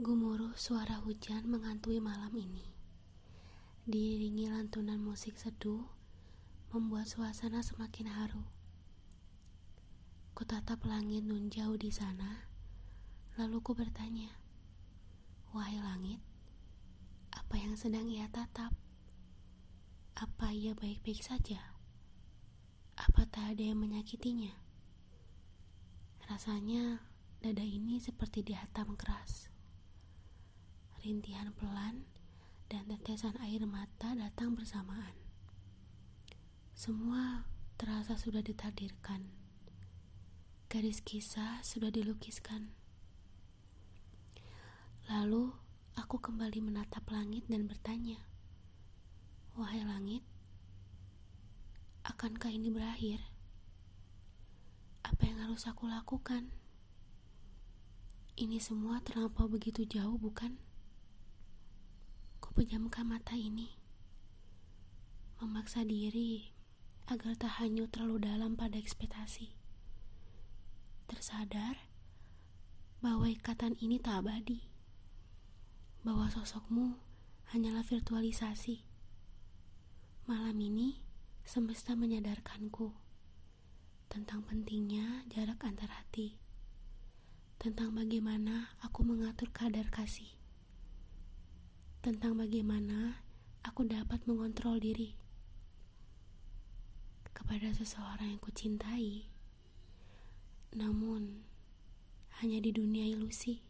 Gemuruh suara hujan mengantui malam ini. Diiringi lantunan musik seduh, membuat suasana semakin haru. Kutatap langit nun jauh di sana, lalu ku bertanya, Wahai langit, apa yang sedang ia tatap? Apa ia baik-baik saja? Apa tak ada yang menyakitinya? Rasanya dada ini seperti dihatam keras rintihan pelan, dan tetesan air mata datang bersamaan. Semua terasa sudah ditakdirkan. Garis kisah sudah dilukiskan. Lalu aku kembali menatap langit dan bertanya, "Wahai langit, akankah ini berakhir? Apa yang harus aku lakukan?" Ini semua terlampau begitu jauh, bukan? Pejamkan mata ini, memaksa diri agar tak hanyut terlalu dalam pada ekspektasi. Tersadar bahwa ikatan ini tak abadi, bahwa sosokmu hanyalah virtualisasi. Malam ini, semesta menyadarkanku tentang pentingnya jarak antar hati, tentang bagaimana aku mengatur kadar kasih tentang bagaimana aku dapat mengontrol diri kepada seseorang yang kucintai, namun hanya di dunia ilusi.